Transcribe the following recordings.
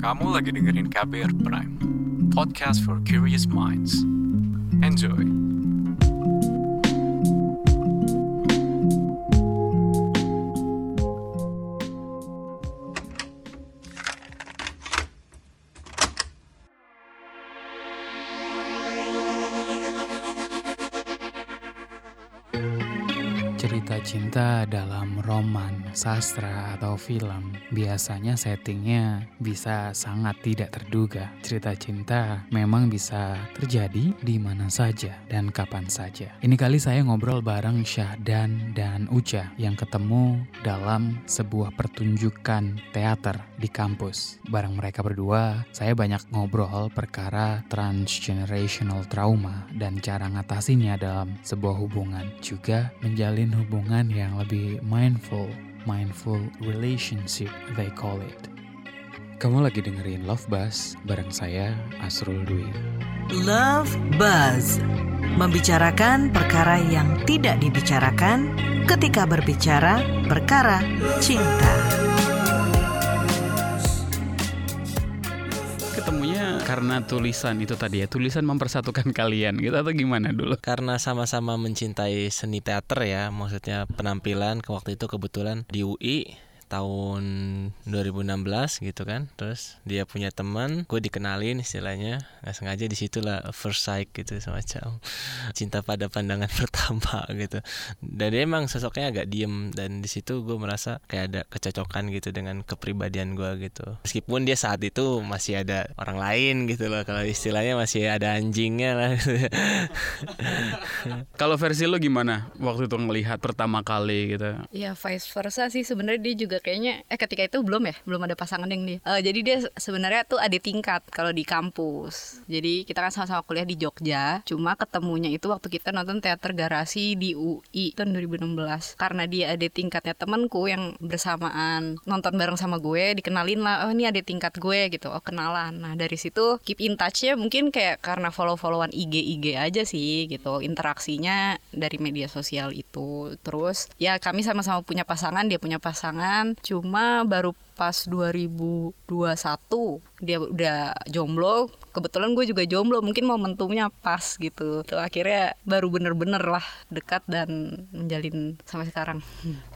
Kamu lagi dengerin KBR Prime, podcast for curious minds. Enjoy! Sastra, atau film biasanya settingnya bisa sangat tidak terduga. Cerita cinta memang bisa terjadi di mana saja dan kapan saja. Ini kali saya ngobrol bareng Syahdan dan Uca yang ketemu dalam sebuah pertunjukan teater di kampus. Bareng mereka berdua, saya banyak ngobrol perkara transgenerational trauma dan cara ngatasinnya dalam sebuah hubungan. Juga menjalin hubungan yang lebih mindful, mindful relationship they call it. Kamu lagi dengerin Love Buzz bareng saya Asrul Dwi. Love Buzz Membicarakan perkara yang tidak dibicarakan ketika berbicara perkara cinta karena tulisan itu tadi ya, tulisan mempersatukan kalian gitu atau gimana dulu? karena sama-sama mencintai seni teater ya maksudnya penampilan ke waktu itu kebetulan di UI tahun 2016 gitu kan. Terus dia punya teman gue dikenalin istilahnya. Nggak sengaja di situlah first sight gitu semacam cinta pada pandangan pertama gitu. Dan dia emang sosoknya agak diem dan di situ gue merasa kayak ada kecocokan gitu dengan kepribadian gue gitu. Meskipun dia saat itu masih ada orang lain gitu loh kalau istilahnya masih ada anjingnya lah. Kalau versi lo gimana waktu itu ngelihat pertama kali gitu? Ya vice versa sih. Sebenarnya dia juga kayaknya eh ketika itu belum ya belum ada pasangan yang dia. Eh, jadi dia sebenarnya tuh adik tingkat kalau di kampus. Jadi kita kan sama-sama kuliah di Jogja. Cuma ketemunya itu waktu kita nonton teater garasi di UI tahun 2016. Karena dia adik tingkatnya temanku yang bersamaan nonton bareng sama gue dikenalin lah oh ini adik tingkat gue gitu. Oh kenalan. Nah dari situ keep in touch-nya mungkin kayak karena follow-followan IG IG aja sih gitu. Interaksinya dari media sosial itu. Terus ya kami sama-sama punya pasangan, dia punya pasangan. Cuma baru pas 2021 dia udah jomblo. Kebetulan gue juga jomblo, mungkin momentumnya pas gitu. Tuh akhirnya baru bener-bener lah dekat dan menjalin sampai sekarang.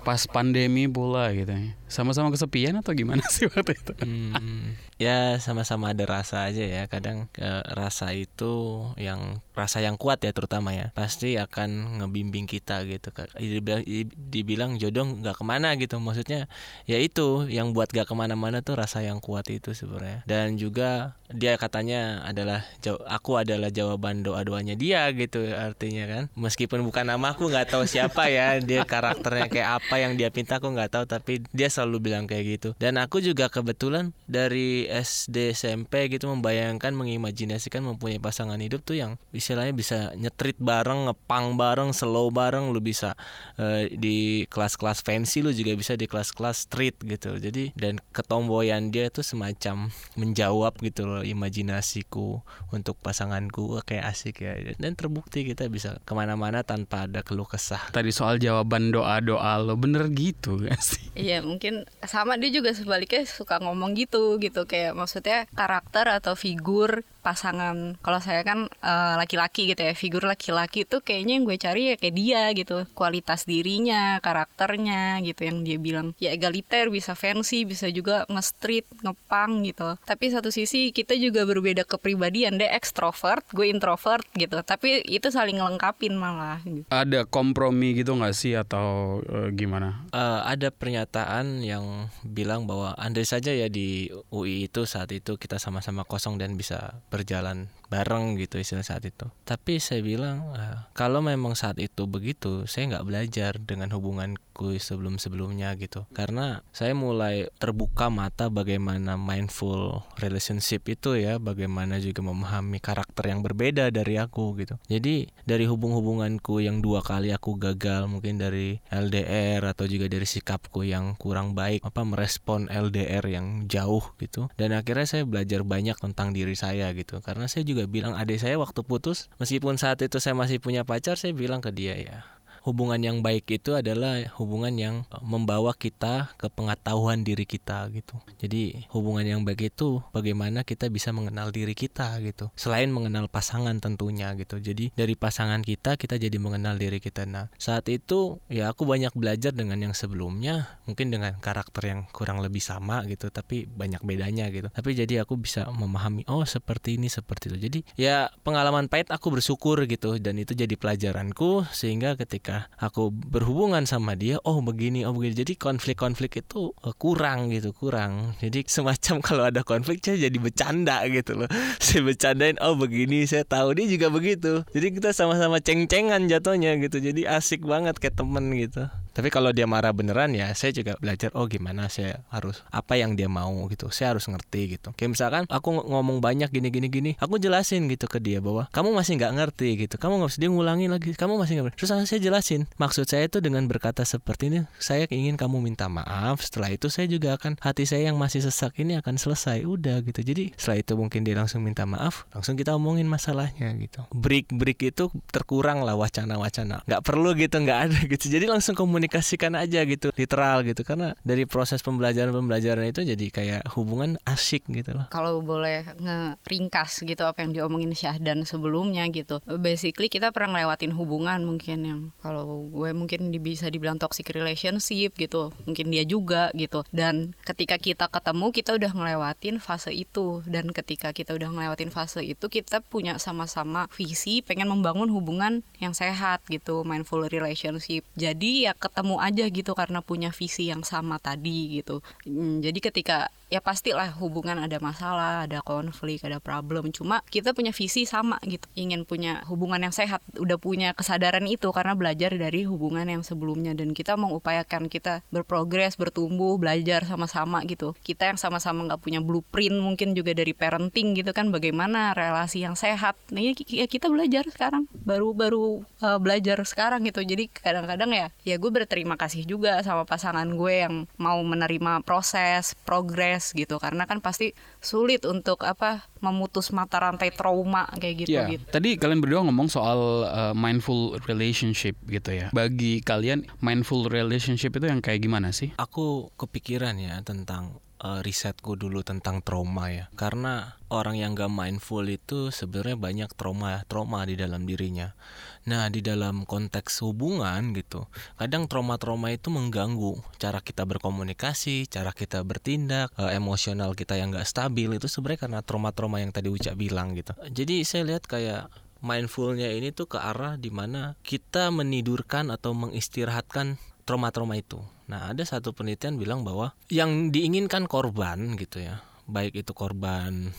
Pas pandemi pula gitu ya. Sama-sama kesepian atau gimana sih waktu itu? Hmm, ya sama-sama ada rasa aja ya kadang eh, rasa itu yang rasa yang kuat ya terutama ya pasti akan ngebimbing kita gitu Kak. dibilang, dibilang jodoh nggak ke mana gitu maksudnya ya itu yang buat gak ke mana-mana tuh rasa yang kuat itu sebenarnya. Dan juga dia katanya adalah aku adalah jawaban doa doanya dia gitu artinya kan. Meskipun bukan nama aku nggak tahu siapa ya dia karakternya kayak apa yang dia pinta aku nggak tahu tapi dia selalu bilang kayak gitu. Dan aku juga kebetulan dari SD SMP gitu membayangkan mengimajinasikan mempunyai pasangan hidup tuh yang istilahnya bisa nyetrit bareng ngepang bareng slow bareng lu bisa eh, di kelas-kelas fancy lu juga bisa di kelas-kelas street gitu. Jadi dan ketomboyan dia tuh semacam menjawab gitu loh imajinasiku untuk pasanganku. Kayak asik ya. Dan terbukti kita bisa ke mana-mana tanpa ada keluh kesah. Tadi soal jawaban doa-doa lo bener gitu gak sih? Iya mungkin sama dia juga sebaliknya suka ngomong gitu gitu. Kayak maksudnya karakter atau figur pasangan kalau saya kan eh, laki-laki gitu ya figur laki-laki tuh kayaknya yang gue cari ya kayak dia gitu kualitas dirinya karakternya gitu yang dia bilang ya egaliter bisa fancy bisa juga nge-street ngepang gitu tapi satu sisi kita juga berbeda kepribadian dia ekstrovert gue introvert gitu tapi itu saling ngelengkapin malah gitu. Ada kompromi gitu gak sih atau eh, gimana? Eh, ada pernyataan yang bilang bahwa andai saja ya di UI itu saat itu kita sama-sama kosong dan bisa berjalan bareng gitu istilah saat itu. Tapi saya bilang eh, kalau memang saat itu begitu, saya nggak belajar dengan hubunganku sebelum-sebelumnya gitu. Karena saya mulai terbuka mata bagaimana mindful relationship itu ya, bagaimana juga memahami karakter yang berbeda dari aku gitu. Jadi dari hubung-hubunganku yang dua kali aku gagal mungkin dari LDR atau juga dari sikapku yang kurang baik apa merespon LDR yang jauh gitu dan akhirnya saya belajar banyak tentang diri saya gitu karena saya juga bilang adik saya waktu putus meskipun saat itu saya masih punya pacar saya bilang ke dia ya hubungan yang baik itu adalah hubungan yang eh, membawa kita ke pengetahuan diri kita gitu. Jadi hubungan yang baik itu bagaimana kita bisa mengenal diri kita gitu. Selain mengenal pasangan tentunya gitu. Jadi dari pasangan kita kita jadi mengenal diri kita. Nah, saat itu ya aku banyak belajar dengan yang sebelumnya, mungkin dengan karakter yang kurang lebih sama gitu, tapi banyak bedanya gitu. Tapi jadi aku bisa memahami oh seperti ini seperti itu. Jadi ya pengalaman pahit aku bersyukur gitu dan itu jadi pelajaranku sehingga ketika aku berhubungan sama dia oh begini oh begini. Jadi konflik-konflik itu eh, kurang gitu kurang. Jadi semacam kalau ada konflik saya jadi bercanda gitu loh. Saya bercandain oh begini saya tahu dia juga begitu. Jadi kita sama-sama ceng-cengan jatuhnya gitu. Jadi asik banget kayak temen gitu. Tapi kalau dia marah beneran ya saya juga belajar oh gimana saya harus apa yang dia mau gitu. Saya harus ngerti gitu. Kayak misalkan aku ngomong banyak gini gini gini aku jelasin gitu ke dia bahwa kamu masih nggak ngerti gitu. Kamu nggak usah dia ngulangin lagi. Kamu masih nggak terus saya jelasin. Maksud saya itu dengan berkata seperti ini saya ingin kamu minta maaf setelah itu saya juga akan hati saya yang masih sesak ini akan selesai udah gitu. Jadi setelah itu mungkin dia langsung minta maaf langsung kita omongin masalahnya gitu. Break break itu terkurang lah wacana wacana nggak perlu gitu nggak ada gitu. Jadi langsung komunikasi komunikasikan aja gitu. Literal gitu. Karena dari proses pembelajaran pembelajaran itu jadi kayak hubungan asik gitu loh. Kalau boleh ngeringkas gitu apa yang diomongin Syahdan sebelumnya gitu. Basically kita pernah ngelewatin hubungan mungkin yang gue mungkin bisa dibilang toxic relationship gitu mungkin dia juga gitu. Dan ketika kita ketemu kita udah ngelewatin fase itu. Dan ketika kita udah ngelewatin fase itu kita punya sama-sama visi pengen membangun hubungan yang sehat gitu mindful relationship. Jadi ya ketemu aja gitu karena punya visi yang sama tadi gitu. Hmm, jadi ketika ya pastilah hubungan ada masalah, ada konflik, ada problem. Cuma kita punya visi sama gitu, ingin punya hubungan yang sehat, udah punya kesadaran itu karena belajar dari hubungan yang sebelumnya dan kita mengupayakan kita berprogres, bertumbuh, belajar sama-sama gitu. Kita yang sama-sama nggak punya blueprint mungkin juga dari parenting gitu kan, bagaimana relasi yang sehat. Nah ya kita belajar sekarang, baru-baru uh, belajar sekarang gitu. Jadi kadang-kadang ya, ya gue berterima kasih juga sama pasangan gue yang mau menerima proses, progres gitu karena kan pasti sulit untuk apa memutus mata rantai trauma kayak gitu yeah. gitu. Tadi kalian berdua ngomong soal uh, mindful relationship gitu ya. Bagi kalian mindful relationship itu yang kayak gimana sih? Aku kepikiran ya tentang uh, risetku dulu tentang trauma ya. Karena orang yang gak mindful itu sebenarnya banyak trauma trauma di dalam dirinya. Nah di dalam konteks hubungan gitu kadang trauma-trauma itu mengganggu cara kita berkomunikasi cara kita bertindak uh, emosional kita yang gak stabil itu sebenarnya karena trauma-trauma yang tadi Ucap bilang gitu. Jadi saya lihat kayak mindfulnya ini tuh ke arah di mana kita menidurkan atau mengistirahatkan trauma-trauma itu. Nah, ada satu penelitian bilang bahwa yang diinginkan korban gitu ya, baik itu korban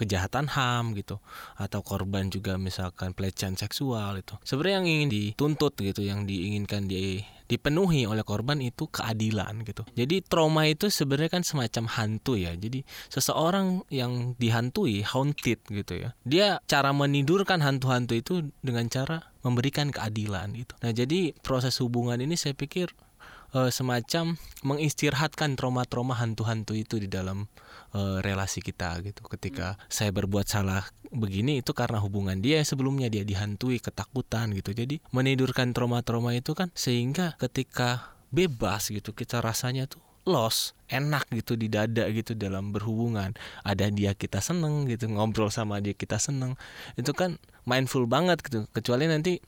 kejahatan HAM gitu atau korban juga misalkan pelecehan seksual itu. Sebenarnya yang ingin dituntut gitu, yang diinginkan di dipenuhi oleh korban itu keadilan gitu. Jadi trauma itu sebenarnya kan semacam hantu ya. Jadi seseorang yang dihantui haunted gitu ya. Dia cara menidurkan hantu-hantu itu dengan cara memberikan keadilan gitu. Nah, jadi proses hubungan ini saya pikir uh, semacam mengistirahatkan trauma-trauma hantu-hantu itu di dalam uh, relasi kita gitu. Ketika hmm. saya berbuat salah begini itu karena hubungan dia sebelumnya dia dihantui ketakutan gitu. Jadi menidurkan trauma-trauma itu kan sehingga ketika bebas gitu kita rasanya tuh los enak gitu di dada gitu dalam berhubungan ada dia kita seneng gitu ngobrol sama dia kita seneng itu kan mindful banget gitu. Kecuali nanti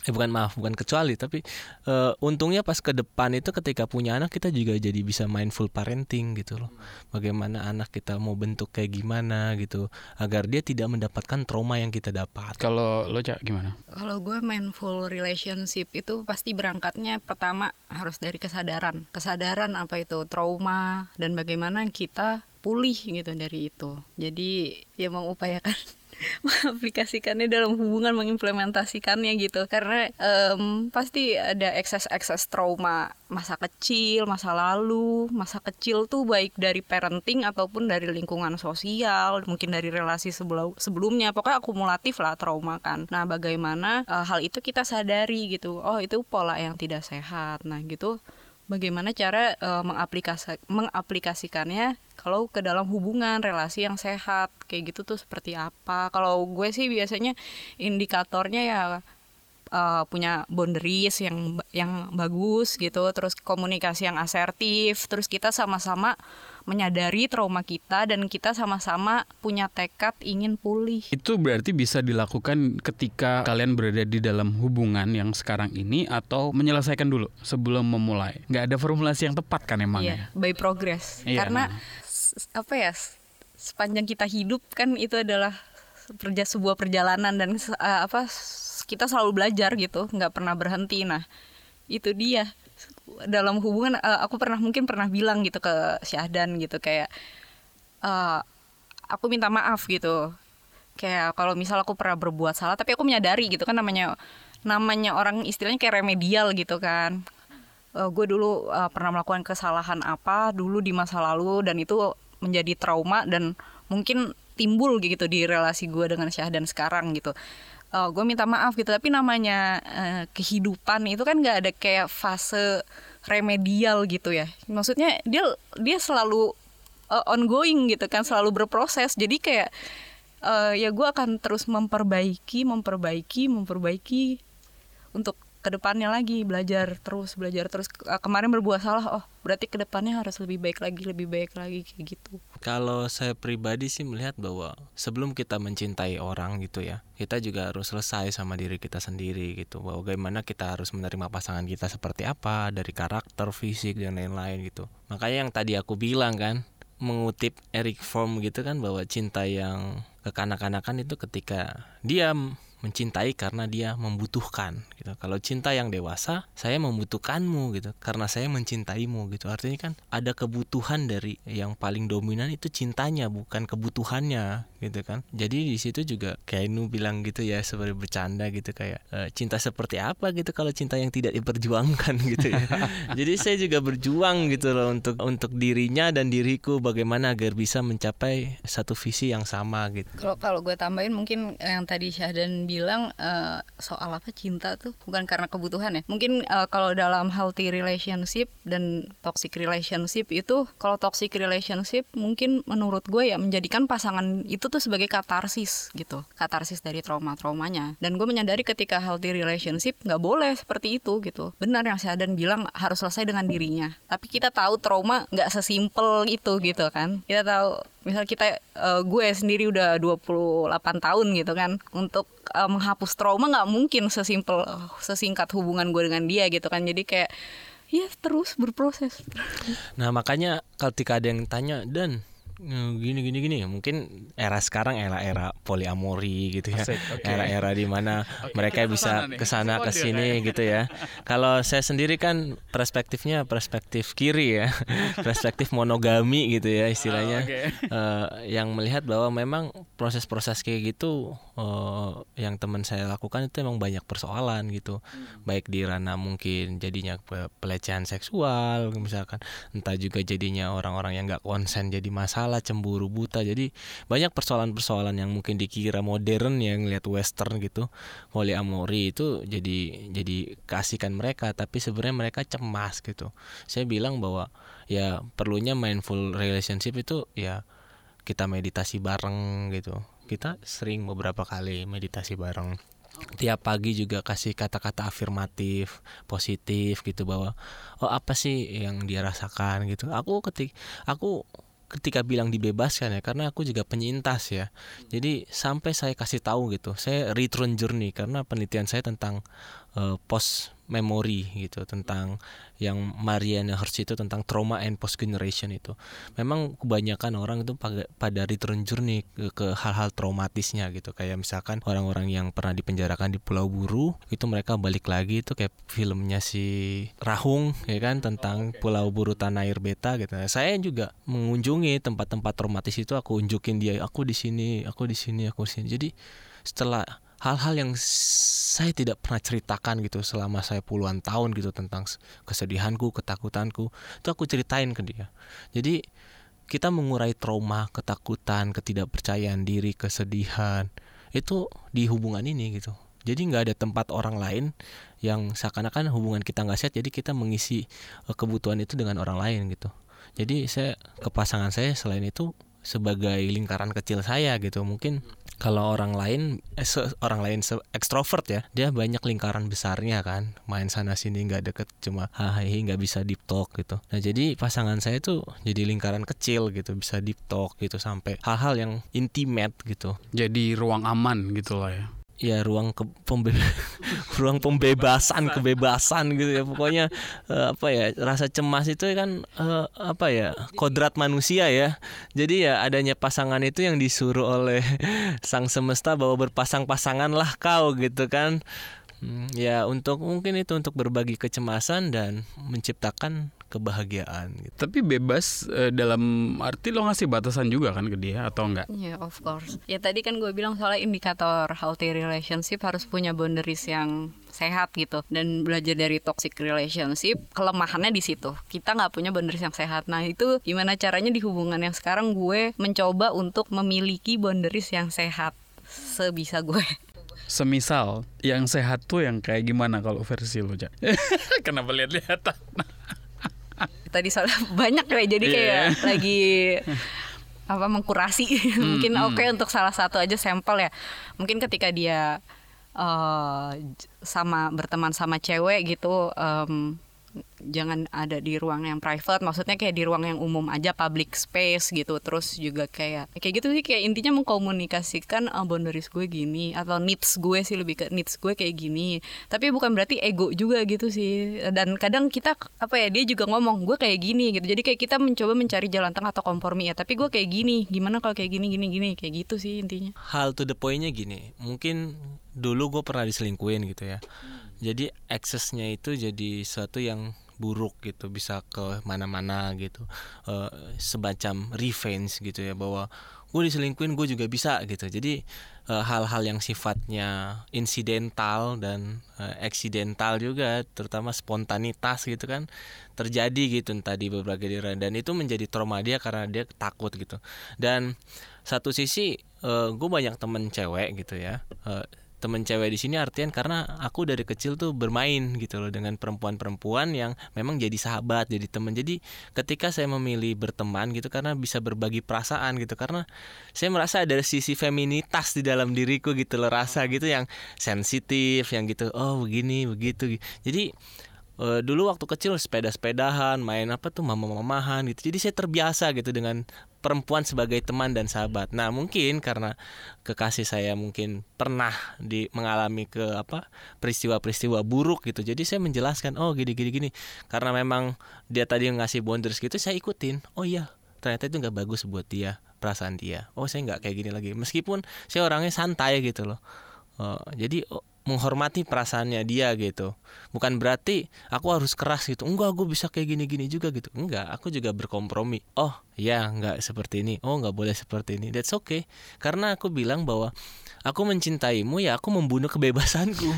eh bukan maaf bukan kecuali tapi uh, untungnya pas ke depan itu ketika punya anak kita juga jadi bisa mindful parenting gitu loh. Bagaimana anak kita mau bentuk kayak gimana gitu agar dia tidak mendapatkan trauma yang kita dapat. Kalau lo cak gimana? Kalau gue mindful relationship itu pasti berangkatnya pertama harus dari kesadaran. Kesadaran apa itu? Trauma dan bagaimana kita pulih gitu dari itu. Jadi ya mengupayakan mengaplikasikannya dalam hubungan mengimplementasikannya gitu. Karena um, pasti ada ekses-ekses trauma masa kecil masa lalu. Masa kecil tuh baik dari parenting ataupun dari lingkungan sosial mungkin dari relasi sebelum sebelumnya. Pokoknya akumulatif lah trauma kan. Nah bagaimana uh, hal itu kita sadari gitu. Oh itu pola yang tidak sehat. Nah gitu bagaimana cara uh, mengaplikasi mengaplikasikannya kalau ke dalam hubungan relasi yang sehat kayak gitu tuh seperti apa? Kalau gue sih biasanya indikatornya ya uh, punya boundaries yang yang bagus gitu terus komunikasi yang asertif terus kita sama-sama menyadari trauma kita dan kita sama-sama punya tekad ingin pulih Itu berarti bisa dilakukan ketika kalian berada di dalam hubungan yang sekarang ini atau menyelesaikan dulu sebelum memulai. Nggak ada formulasi yang tepat kan emang Iya, ya? by progress. Iya. Karena s- apa ya? Sepanjang kita hidup kan itu adalah perja sebuah perjalanan dan eh, apa kita selalu belajar gitu, nggak pernah berhenti. Nah, itu dia. Dalam hubungan eh, aku pernah mungkin pernah bilang gitu ke Syahdan gitu kayak eh, aku minta maaf gitu. Kayak kalau misal aku pernah berbuat salah tapi aku menyadari gitu kan namanya namanya orang istilahnya kayak remedial gitu kan gue dulu uh, pernah melakukan kesalahan apa dulu di masa lalu dan itu menjadi trauma dan mungkin timbul gitu di relasi gue dengan Syahdan sekarang gitu. Gue minta maaf gitu tapi namanya uh, kehidupan itu kan nggak ada kayak fase remedial gitu ya. Maksudnya dia dia selalu uh, ongoing gitu kan selalu berproses jadi kayak uh, ya gue akan terus memperbaiki memperbaiki memperbaiki untuk ke depannya lagi belajar terus belajar terus Ke- kemarin berbuat salah oh berarti ke depannya harus lebih baik lagi lebih baik lagi kayak gitu Kalau saya pribadi sih melihat bahwa sebelum kita mencintai orang gitu ya, kita juga harus selesai sama diri kita sendiri gitu. Bahwa bagaimana kita harus menerima pasangan kita seperti apa dari karakter, fisik dan lain-lain gitu. Makanya yang tadi aku bilang kan, mengutip Eric Fromm gitu kan bahwa cinta yang kekanak-kanakan itu ketika dia mencintai karena dia membutuhkan gitu. Kalau cinta yang dewasa, saya membutuhkanmu gitu karena saya mencintaimu gitu. Artinya kan ada kebutuhan dari yang paling dominan itu cintanya bukan kebutuhannya gitu kan. Jadi di situ juga kayak Nu bilang gitu ya seperti bercanda gitu kayak "E, cinta seperti apa gitu kalau cinta yang tidak diperjuangkan gitu ya. Jadi saya juga berjuang gitu loh untuk untuk dirinya dan diriku bagaimana agar bisa mencapai satu visi yang sama gitu. kalau kalau gue tambahin mungkin yang tadi Syahdan bilang eh, soal apa cinta tuh bukan karena kebutuhan ya mungkin eh, kalau dalam healthy relationship dan toxic relationship itu kalau toxic relationship mungkin menurut gue ya menjadikan pasangan itu tuh sebagai katarsis gitu. Katarsis dari trauma-traumanya. Dan gue menyadari ketika healthy relationship nggak boleh seperti itu gitu. Benar yang Syahdan bilang harus selesai dengan dirinya. Tapi kita tahu trauma nggak sesimpel itu gitu kan. Kita tahu misal kita eh, gue sendiri udah 28 tahun gitu kan. Untuk eh, menghapus trauma nggak mungkin sesimpel sesingkat hubungan gue dengan dia gitu kan. Jadi kayak ya terus berproses. Nah makanya ketika ada yang tanya dan gini gini gini mungkin era sekarang era era poliamori gitu ya Asik, oke. era era di mana mereka kita bisa ke sana nih. ke sana ke Kode sini kayaknya. gitu ya kalau saya sendiri kan perspektifnya perspektif kiri ya perspektif monogami gitu ya istilahnya Ah, oke. Eh, yang melihat bahwa memang proses-proses kayak gitu eh, yang teman saya lakukan itu emang banyak persoalan gitu baik di ranah mungkin jadinya pe- pelecehan seksual misalkan entah juga jadinya orang-orang yang nggak konsen jadi masalah cemburu buta. Jadi banyak persoalan-persoalan yang mungkin dikira modern yang lihat western gitu poliamori itu jadi jadi kasihkan mereka tapi sebenarnya mereka cemas gitu. Saya bilang bahwa ya perlunya mindful relationship itu ya kita meditasi bareng gitu. Kita sering beberapa kali meditasi bareng. Tiap pagi juga kasih kata-kata afirmatif positif gitu bahwa oh apa sih yang dia rasakan? gitu. Aku ketik aku ketika bilang dibebaskan ya karena aku juga penyintas ya. Jadi sampai saya kasih tahu gitu saya return journey karena penelitian saya tentang eh, post memory gitu tentang yang Mariana Hirsch itu tentang trauma and post generation itu. Memang kebanyakan orang itu pada, pada return journey ke, ke hal-hal traumatisnya gitu. Kayak misalkan orang-orang yang pernah dipenjarakan di Pulau Buru itu mereka balik lagi itu kayak filmnya si Rahung ya kan tentang Pulau Buru Tanah Air Beta gitu. Nah, saya juga mengunjungi tempat-tempat traumatis itu aku unjukin dia aku di sini aku di sini aku di sini. Jadi setelah hal-hal yang saya tidak pernah ceritakan gitu selama saya puluhan tahun gitu tentang kesedihanku, ketakutanku, itu aku ceritain ke dia. Jadi kita mengurai trauma, ketakutan, ketidakpercayaan diri, kesedihan itu di hubungan ini gitu. Jadi nggak ada tempat orang lain yang seakan-akan hubungan kita nggak sehat, jadi kita mengisi eh, kebutuhan itu dengan orang lain gitu. Jadi saya ke pasangan saya selain itu sebagai lingkaran kecil saya gitu mungkin kalau orang lain eh, orang lain se- ekstrovert ya dia banyak lingkaran besarnya kan. Main sana sini nggak deket cuma hahaha nggak bisa deep talk gitu. Nah jadi pasangan saya tuh jadi lingkaran kecil gitu bisa deep talk gitu sampai hal-hal yang intimate gitu. Jadi ruang aman gitu lah ya. Ya ruang ke pembe ruang pembebasan kebebasan gitu ya. Pokoknya eh, apa ya rasa cemas itu kan eh, apa ya kodrat manusia ya. Jadi ya adanya pasangan itu yang disuruh oleh sang semesta bahwa berpasang-pasangan lah kau gitu kan. Hmm, ya untuk mungkin itu untuk berbagi kecemasan dan menciptakan kebahagiaan gitu. Tapi bebas eh, dalam arti lo ngasih batasan juga kan ke dia atau enggak? Ya of course. Ya tadi kan gue bilang soalnya indikator healthy relationship harus punya boundaries yang sehat gitu dan belajar dari toxic relationship kelemahannya di situ kita nggak punya boundaries yang sehat nah itu gimana caranya di hubungan yang sekarang gue mencoba untuk memiliki boundaries yang sehat sebisa gue Semisal yang sehat tuh yang kayak gimana kalau versi lo, Jak? Kenapa lihat-lihatan? Tadi soalnya banyak ya jadi kayak Iya. lagi apa mengkurasi. Mungkin oke untuk salah satu aja sampel ya. Mungkin ketika dia j- sama berteman sama cewek gitu em, jangan ada di ruang yang private maksudnya kayak di ruang yang umum aja public space gitu. Terus juga kayak kayak gitu sih kayak intinya mengkomunikasikan uh, boundaries gue gini atau needs gue sih lebih ke needs gue kayak gini. Tapi bukan berarti ego juga gitu sih. Dan kadang kita apa ya dia juga ngomong gue kayak gini gitu. Jadi kayak kita mencoba mencari jalan tengah atau kompromi ya. Tapi gue kayak gini gimana kalau kayak gini gini gini? Kayak gitu sih intinya. Hal to the pointnya gini mungkin dulu gue pernah diselingkuhin gitu ya jadi aksesnya itu jadi sesuatu yang buruk gitu bisa ke mana-mana gitu. Eh, semacam revenge gitu ya bahwa gue diselingkuhin gue juga bisa gitu. Jadi eh, hal-hal yang sifatnya insidental dan eh, eksidental juga terutama spontanitas gitu kan terjadi gitu entah di beberapa daerah. Dan itu menjadi trauma dia karena dia takut gitu. Dan satu sisi gue banyak temen cewek gitu ya Eh, temen cewek di sini artian karena aku dari kecil tuh bermain gitu loh dengan perempuan-perempuan yang memang jadi sahabat jadi temen. Jadi ketika saya memilih berteman gitu karena bisa berbagi perasaan gitu karena saya merasa ada sisi feminitas di dalam diriku gitu loh rasa gitu yang sensitif yang gitu oh begini begitu. Jadi eh, dulu waktu kecil sepeda-sepedahan main apa tuh mama-mamahan gitu. Jadi saya terbiasa gitu dengan perempuan sebagai teman dan sahabat. Nah mungkin karena kekasih saya mungkin pernah di mengalami ke apa peristiwa-peristiwa buruk gitu. Jadi saya menjelaskan oh gini gini gini. Karena memang dia tadi ngasih boundaries gitu saya ikutin. Oh iya ternyata itu nggak bagus buat dia perasaan dia. Oh saya nggak kayak gini lagi. Meskipun saya orangnya santai gitu loh. Oh, jadi oh, menghormati perasaannya dia gitu. Bukan berarti aku harus keras gitu enggak gue bisa kayak gini-gini juga gitu. Enggak aku juga berkompromi. Oh ya nggak seperti ini oh nggak boleh seperti ini that's okay karena aku bilang bahwa aku mencintaimu ya aku membunuh kebebasanku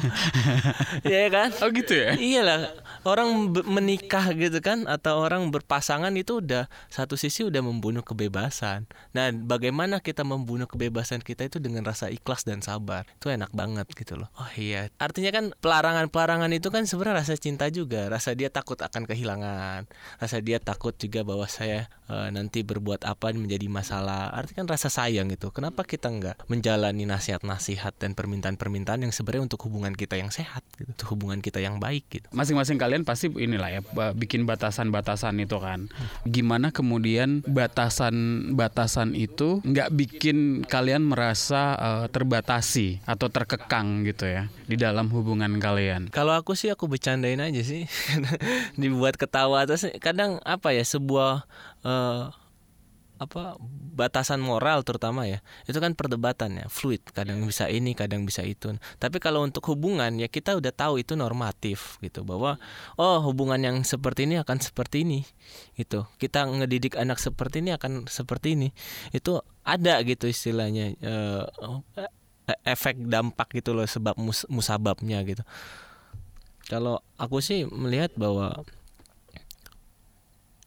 ya kan Oh gitu ya? Iyalah, orang menikah gitu kan atau orang berpasangan itu udah satu sisi udah membunuh kebebasan. Nah, bagaimana kita membunuh kebebasan kita itu dengan rasa ikhlas dan sabar. Itu enak banget gitu loh. Oh iya, artinya kan pelarangan-pelarangan itu kan sebenarnya rasa cinta juga, rasa dia takut akan kehilangan, rasa dia takut juga bahwa saya eh, nanti berbuat apa menjadi masalah. Artinya kan rasa sayang itu. Kenapa kita nggak menjalani nasihat-nasihat dan permintaan-permintaan yang sebenarnya untuk hubungan kita yang sehat gitu, untuk hubungan kita yang baik gitu. Masing-masing kalian pasti inilah ya bikin batasan-batasan itu kan. Gimana kemudian batasan-batasan itu nggak bikin kalian merasa eh, terbatasi atau terkekang gitu ya di dalam hubungan kalian. Kalau aku sih aku bercandain aja sih, dibuat ketawa terus kadang apa ya sebuah eh, apa batasan moral terutama ya itu kan perdebatan ya fluid kadang bisa ini kadang bisa itu. Tapi kalau untuk hubungan ya kita udah tahu itu normatif gitu bahwa oh hubungan yang seperti ini akan seperti ini gitu. Kita ngedidik anak seperti ini akan seperti ini itu ada gitu istilahnya eh, eh, efek dampak gitu loh sebab mus- musababnya gitu. Kalau aku sih melihat bahwa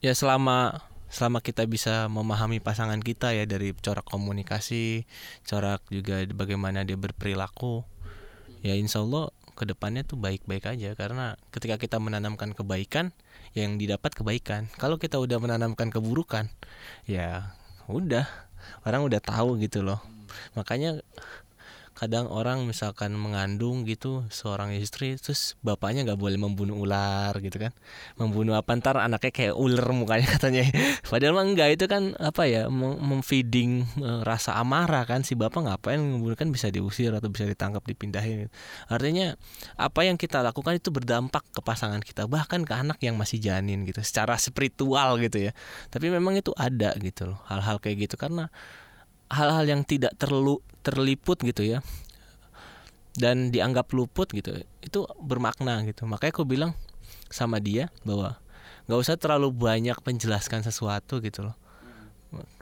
ya selama selama kita bisa memahami pasangan kita ya dari corak komunikasi, corak juga bagaimana dia berperilaku, ya insya Allah ke depannya tuh baik-baik aja karena ketika kita menanamkan kebaikan, ya yang didapat kebaikan. Kalau kita udah menanamkan keburukan, ya udah orang udah tahu gitu loh makanya kadang orang misalkan mengandung gitu seorang istri terus bapaknya nggak boleh membunuh ular gitu kan. Membunuh apa ntar anaknya kayak ular mukanya katanya. Padahal mah enggak itu kan apa ya mem- memfeeding eh, rasa amarah kan. Si bapak ngapain membunuh kan bisa diusir atau bisa ditangkap dipindahin artinya apa yang kita lakukan itu berdampak ke pasangan kita bahkan ke anak yang masih janin gitu secara spiritual gitu ya. Tapi memang itu ada gitu loh hal-hal kayak gitu. Karena hal-hal yang tidak terlu terliput gitu ya. Dan dianggap luput gitu itu bermakna gitu. Makanya aku bilang sama dia bahwa nggak usah terlalu banyak menjelaskan sesuatu gitu loh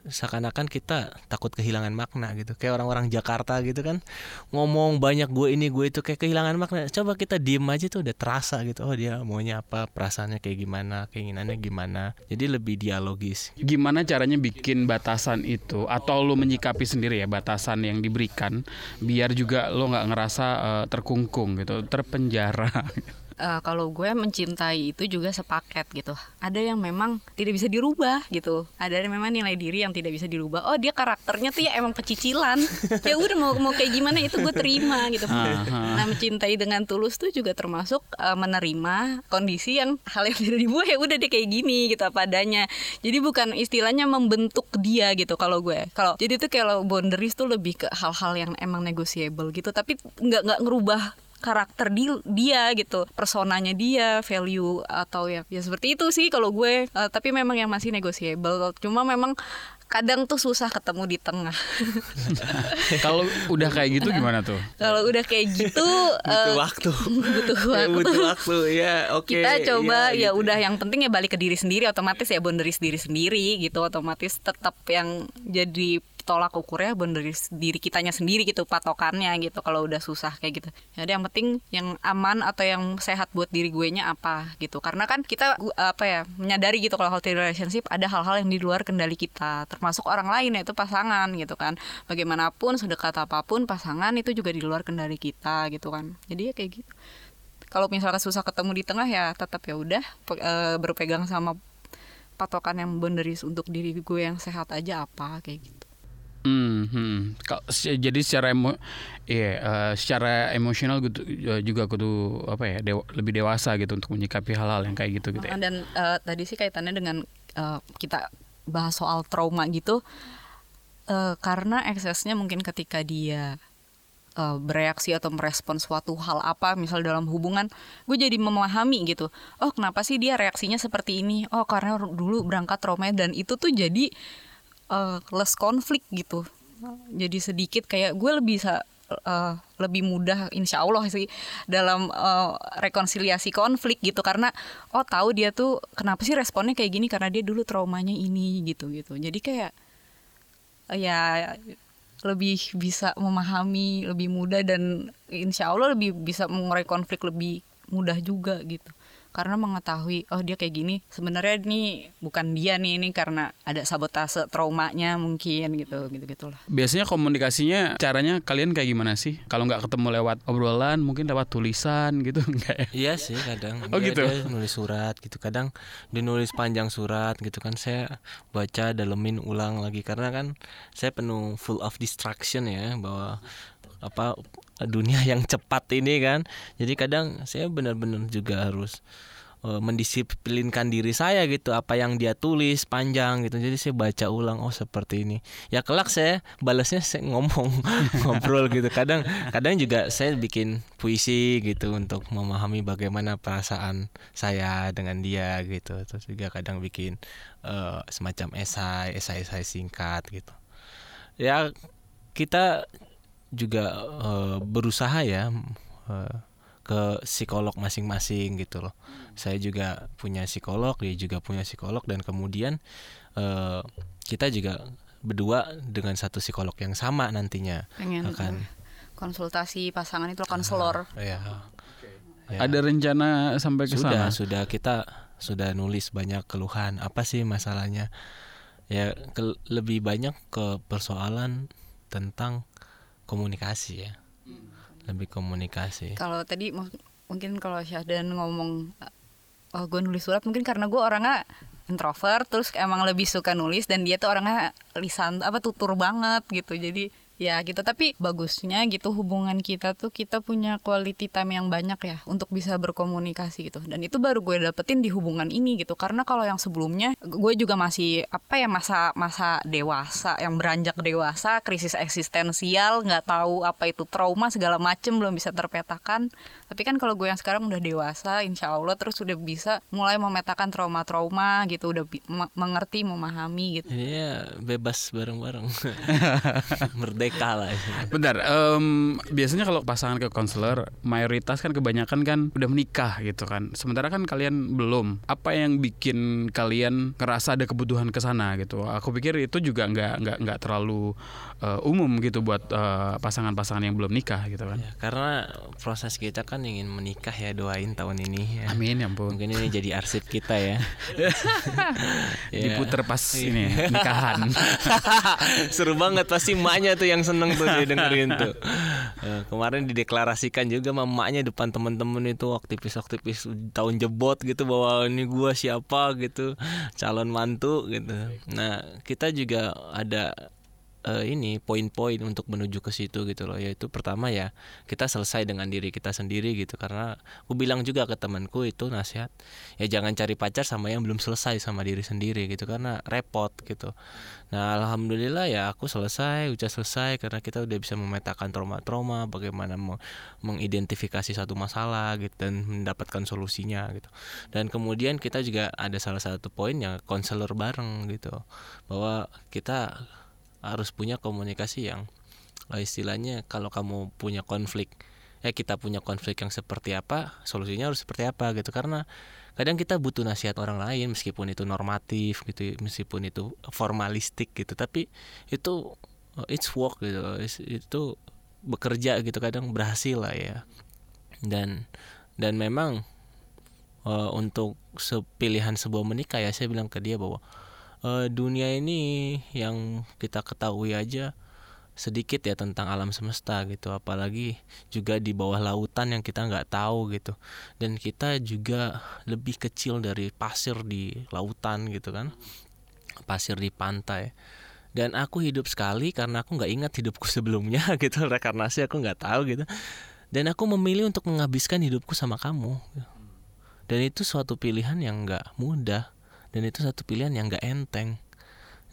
seakan-akan kita takut kehilangan makna gitu. Kayak orang-orang Jakarta gitu kan ngomong banyak gue ini gue itu kayak kehilangan makna. Coba kita diem aja tuh udah terasa gitu. Oh dia maunya apa perasaannya kayak gimana keinginannya gimana. Jadi lebih dialogis. Gimana caranya bikin batasan itu? Atau lo menyikapi sendiri ya batasan yang diberikan biar juga lo nggak ngerasa eh, terkungkung gitu, terpenjara. Eh, kalau gue mencintai itu juga sepaket gitu. Ada yang memang tidak bisa dirubah gitu. Ada yang memang nilai diri yang tidak bisa dirubah. Oh dia karakternya tuh ya emang pecicilan. ya udah mau mau kayak gimana itu gue terima gitu. Nah mencintai dengan tulus tuh juga termasuk eh, menerima kondisi yang hal yang tidak dibuat ya udah dia kayak gini gitu apa adanya. Jadi bukan istilahnya membentuk dia gitu kalau gue. Kalau jadi tuh kalau boundaries tuh lebih ke hal-hal yang emang negotiable gitu. Tapi nggak nggak ngerubah karakter di, dia gitu personanya dia value atau ya ya seperti itu sih kalau gue. Eh, tapi memang yang masih negotiable. Cuma memang kadang tuh susah ketemu di tengah. Kalau udah kayak gitu gimana tuh? kalau udah kayak gitu butuh eh, waktu. butuh Ya, waktu. butuh waktu. Ya oke. Kita coba ya, gitu. udah yang penting ya balik ke diri sendiri. Otomatis ya boundaries diri sendiri gitu. Otomatis tetap yang jadi tolak ukurnya boundaries diri kitanya sendiri gitu patokannya gitu kalau udah susah kayak gitu. Jadi yang penting yang aman atau yang sehat buat diri gue nya apa gitu. Karena kan kita apa ya menyadari gitu kalau healthy relationship ada hal-hal yang di luar kendali kita termasuk orang lain yaitu pasangan gitu kan. Bagaimanapun sedekat apa pun pasangan itu juga di luar kendali kita gitu kan. Jadi ya kayak gitu. Kalau misalkan susah ketemu di tengah ya tetap ya udah eh, berpegang sama patokan yang boundaries untuk diri gue yang sehat aja apa kayak gitu. Hmm, hmm. Jadi secara emo, iya, eh, secara emosional gitu eh, juga kudu apa ya dewa- lebih dewasa gitu untuk menyikapi hal-hal yang kayak gitu gitu ya. Dan eh, tadi sih kaitannya dengan eh, kita bahas soal trauma gitu eh, karena eksesnya mungkin ketika dia eh, bereaksi atau merespon suatu hal apa misal dalam hubungan gue jadi memahami gitu oh kenapa sih dia reaksinya seperti ini oh karena dulu berangkat trauma dan itu tuh jadi eh, less konflik gitu. Jadi sedikit kayak gue lebih bisa eh, lebih mudah insya Allah sih dalam eh, rekonsiliasi konflik gitu. Karena oh tahu dia tuh kenapa sih responnya kayak gini? Karena dia dulu traumanya ini gitu gitu. Jadi kayak eh, ya lebih bisa memahami lebih mudah dan insya Allah lebih bisa mengurai konflik lebih mudah juga gitu karena mengetahui oh dia kayak gini sebenarnya ini bukan dia nih ini karena ada sabotase traumanya mungkin gitu gitu gitulah Biasanya komunikasinya caranya kalian kayak gimana sih? Kalau nggak ketemu lewat obrolan, mungkin lewat tulisan gitu enggak ya? Iya sih kadang Oh, dia, gitu? dia nulis surat gitu kadang dia nulis panjang surat gitu kan saya baca dalemin ulang lagi karena kan saya penuh full of distraction ya bahwa apa dunia yang cepat ini kan. Jadi kadang saya benar-benar juga harus eh, mendisiplinkan diri saya gitu apa yang dia tulis panjang gitu. Jadi saya baca ulang oh seperti ini. Ya kelak saya balasnya saya ngomong ngobrol gitu. Kadang kadang juga saya bikin puisi gitu untuk memahami bagaimana perasaan saya dengan dia gitu. Terus juga kadang bikin eh, semacam esai esai-esai singkat gitu. Ya kita juga eh, berusaha ya eh, ke psikolog masing-masing gitu loh. Saya juga punya psikolog, dia juga punya psikolog dan kemudian eh, kita juga berdua dengan satu psikolog yang sama nantinya pengen akan konsultasi pasangan itu konselor ya, ya. Ada rencana sampai ke sudah sana? sudah kita sudah nulis banyak keluhan apa sih masalahnya ya ke- lebih banyak ke persoalan tentang komunikasi ya. Lebih komunikasi. Kalau tadi mu- mungkin kalau Syahdan ngomong oh gue nulis surat mungkin karena gue orangnya introvert terus emang lebih suka nulis dan dia tuh orangnya lisan apa tutur banget gitu. Jadi ya gitu. Tapi bagusnya gitu hubungan kita tuh kita punya quality time yang banyak ya untuk bisa berkomunikasi gitu. Dan itu baru gue dapetin di hubungan ini gitu. Karena kalau yang sebelumnya gue juga masih apa ya masa masa dewasa yang beranjak dewasa krisis eksistensial nggak tahu apa itu trauma segala macem belum bisa terpetakan tapi kan kalau gue yang sekarang udah dewasa insya Allah terus udah bisa mulai memetakan trauma-trauma gitu udah mengerti memahami gitu iya bebas bareng-bareng merdeka lah Bentar, um, biasanya kalau pasangan ke konselor mayoritas kan kebanyakan kan udah menikah gitu kan. Sementara kan kalian belum. Apa yang bikin kalian ngerasa ada kebutuhan ke sana gitu? Aku pikir itu juga nggak nggak nggak terlalu uh, umum gitu buat pasangan pasangan-pasangan yang belum nikah gitu kan. Ya, karena proses kita kan ingin menikah ya doain tahun ini. Ya. Amin ya ampun. Mungkin ini jadi arsip kita ya. ya. Diputer pas ini nikahan. Seru banget pasti emaknya tuh yang seneng tuh dia dengerin tuh. Uh, kemarin dideklarasikan juga mamanya depan temen-temen itu aktivis-aktivis tahun jebot gitu bahwa ini gua siapa gitu calon mantu gitu. Nah kita juga ada uh, ini poin-poin untuk menuju ke situ gitu loh. Yaitu pertama ya kita selesai dengan diri kita sendiri gitu. Karena aku bilang juga ke temanku itu nasihat ya jangan cari pacar sama yang belum selesai sama diri sendiri gitu. Karena repot gitu. Nah alhamdulillah ya aku selesai udah selesai karena kita udah bisa memetakan trauma-trauma bagaimana mengidentifikasi satu masalah gitu dan mendapatkan solusinya gitu. Dan kemudian kita juga ada salah satu poin yang konselor bareng gitu. Bahwa kita harus punya komunikasi yang uh, istilahnya kalau kamu punya konflik ya kita punya konflik yang seperti apa solusinya harus seperti apa gitu. Karena kadang kita butuh nasihat orang lain meskipun itu normatif gitu meskipun itu formalistik gitu. Tapi itu uh, it's work gitu itu bekerja gitu kadang berhasil lah ya. Dan dan memang uh, untuk sepilihan sebuah menikah ya saya bilang ke dia bahwa uh, dunia ini yang kita ketahui aja sedikit ya tentang alam semesta gitu. Apalagi juga di bawah lautan yang kita nggak tahu gitu. Dan kita juga lebih kecil dari pasir di lautan gitu kan. Pasir di pantai. Dan aku hidup sekali karena aku nggak ingat hidupku sebelumnya gitu. Rekarnasi aku nggak tahu gitu. Dan aku memilih untuk menghabiskan hidupku sama kamu. Dan itu suatu pilihan yang nggak mudah dan itu satu pilihan yang gak enteng.